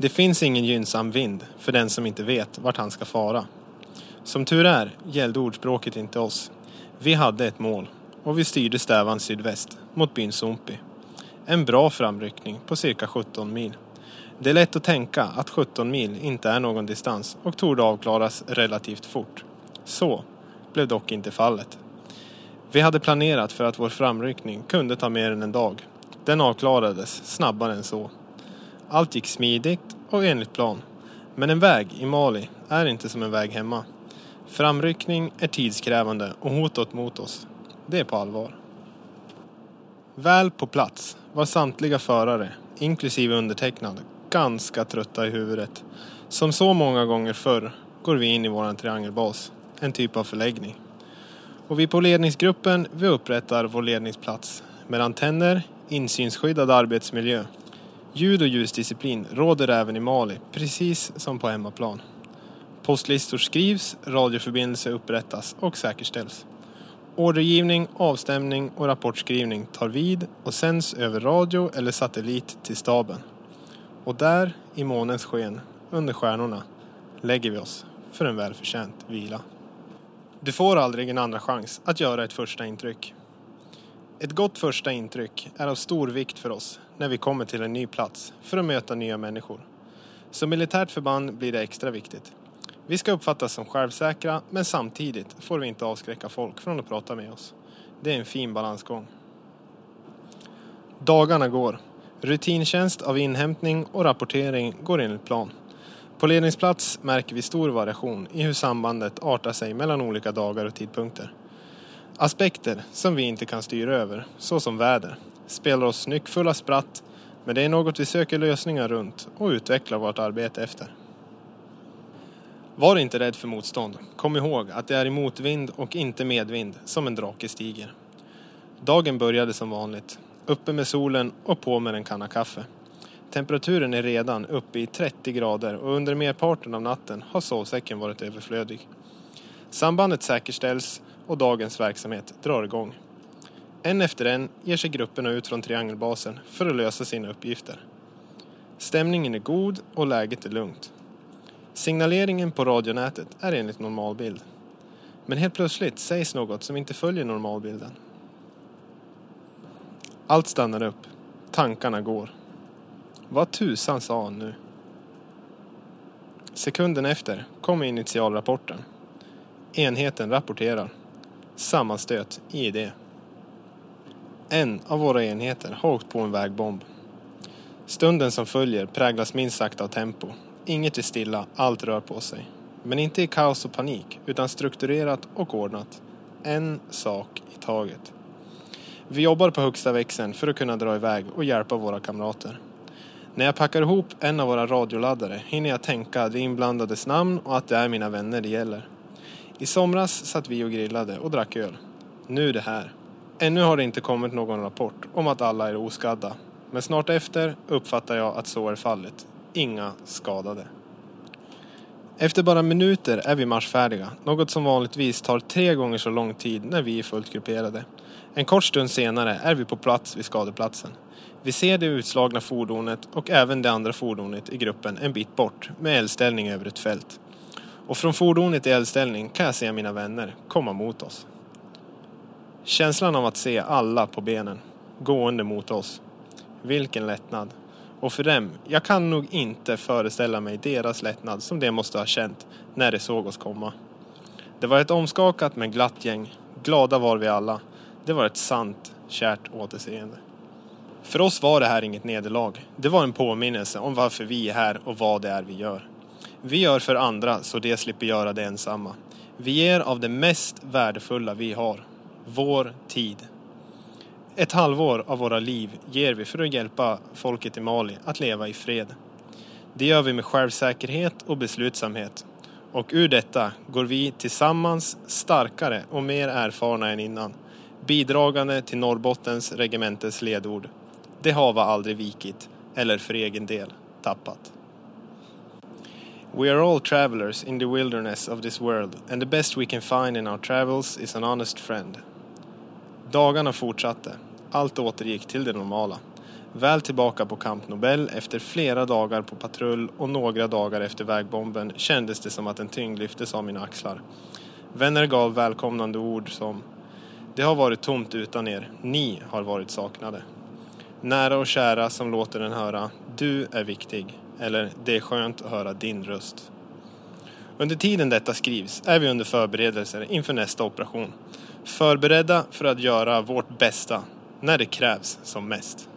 Det finns ingen gynnsam vind för den som inte vet vart han ska fara. Som tur är gällde ordspråket inte oss. Vi hade ett mål och vi styrde stävan sydväst mot byn Sumpi. En bra framryckning på cirka 17 mil. Det är lätt att tänka att 17 mil inte är någon distans och torde avklaras relativt fort. Så blev dock inte fallet. Vi hade planerat för att vår framryckning kunde ta mer än en dag. Den avklarades snabbare än så. Allt gick smidigt och enligt plan. Men en väg i Mali är inte som en väg hemma. Framryckning är tidskrävande och hotet mot oss, det är på allvar. Väl på plats var samtliga förare, inklusive undertecknad, ganska trötta i huvudet. Som så många gånger förr går vi in i vår triangelbas, en typ av förläggning. Och vi på ledningsgruppen, vi upprättar vår ledningsplats med antenner, insynsskyddad arbetsmiljö. Ljud och ljusdisciplin råder även i Mali, precis som på hemmaplan. Postlistor skrivs, radioförbindelser upprättas och säkerställs. Ordergivning, avstämning och rapportskrivning tar vid och sänds över radio eller satellit till staben. Och där, i månens sken, under stjärnorna, lägger vi oss för en välförtjänt vila. Du får aldrig en andra chans att göra ett första intryck. Ett gott första intryck är av stor vikt för oss när vi kommer till en ny plats för att möta nya människor. Som militärt förband blir det extra viktigt. Vi ska uppfattas som självsäkra men samtidigt får vi inte avskräcka folk från att prata med oss. Det är en fin balansgång. Dagarna går. Rutintjänst av inhämtning och rapportering går enligt plan. På ledningsplats märker vi stor variation i hur sambandet artar sig mellan olika dagar och tidpunkter. Aspekter som vi inte kan styra över, såsom väder, spelar oss nyckfulla spratt men det är något vi söker lösningar runt och utvecklar vårt arbete efter. Var inte rädd för motstånd. Kom ihåg att det är i motvind och inte medvind som en drake stiger. Dagen började som vanligt. Uppe med solen och på med en kanna kaffe. Temperaturen är redan uppe i 30 grader och under merparten av natten har sovsäcken varit överflödig. Sambandet säkerställs och dagens verksamhet drar igång. En efter en ger sig grupperna ut från triangelbasen för att lösa sina uppgifter. Stämningen är god och läget är lugnt. Signaleringen på radionätet är enligt normalbild. Men helt plötsligt sägs något som inte följer normalbilden. Allt stannar upp. Tankarna går. Vad tusan sa han nu? Sekunden efter kommer initialrapporten. Enheten rapporterar. Sammanstöt i idé. En av våra enheter har åkt på en vägbomb. Stunden som följer präglas minst sagt av tempo. Inget är stilla, allt rör på sig. Men inte i kaos och panik, utan strukturerat och ordnat. En sak i taget. Vi jobbar på högsta växeln för att kunna dra iväg och hjälpa våra kamrater. När jag packar ihop en av våra radioladdare hinner jag tänka de inblandades namn och att det är mina vänner det gäller. I somras satt vi och grillade och drack öl. Nu är det här. Ännu har det inte kommit någon rapport om att alla är oskadda. Men snart efter uppfattar jag att så är fallet. Inga skadade. Efter bara minuter är vi marschfärdiga, något som vanligtvis tar tre gånger så lång tid när vi är fullt grupperade. En kort stund senare är vi på plats vid skadeplatsen. Vi ser det utslagna fordonet och även det andra fordonet i gruppen en bit bort med eldställning över ett fält. Och från fordonet i eldställning kan jag se mina vänner komma mot oss. Känslan av att se alla på benen, gående mot oss. Vilken lättnad. Och för dem, jag kan nog inte föreställa mig deras lättnad som de måste ha känt när de såg oss komma. Det var ett omskakat men glatt gäng. Glada var vi alla. Det var ett sant, kärt återseende. För oss var det här inget nederlag. Det var en påminnelse om varför vi är här och vad det är vi gör. Vi gör för andra så de slipper göra det ensamma. Vi ger av det mest värdefulla vi har. Vår tid. Ett halvår av våra liv ger vi för att hjälpa folket i Mali att leva i fred. Det gör vi med självsäkerhet och beslutsamhet. Och ur detta går vi tillsammans starkare och mer erfarna än innan. Bidragande till Norrbottens regementes ledord. Det hava aldrig vikit, eller för egen del tappat. We are all travelers in the wilderness of this world and the best we can find in our travels is an honest friend. Dagarna fortsatte. Allt återgick till det normala. Väl tillbaka på Camp Nobel efter flera dagar på patrull och några dagar efter vägbomben kändes det som att en tyngd lyftes av mina axlar. Vänner gav välkomnande ord som Det har varit tomt utan er, ni har varit saknade. Nära och kära som låter den höra Du är viktig eller Det är skönt att höra din röst. Under tiden detta skrivs är vi under förberedelser inför nästa operation. Förberedda för att göra vårt bästa när det krävs som mest.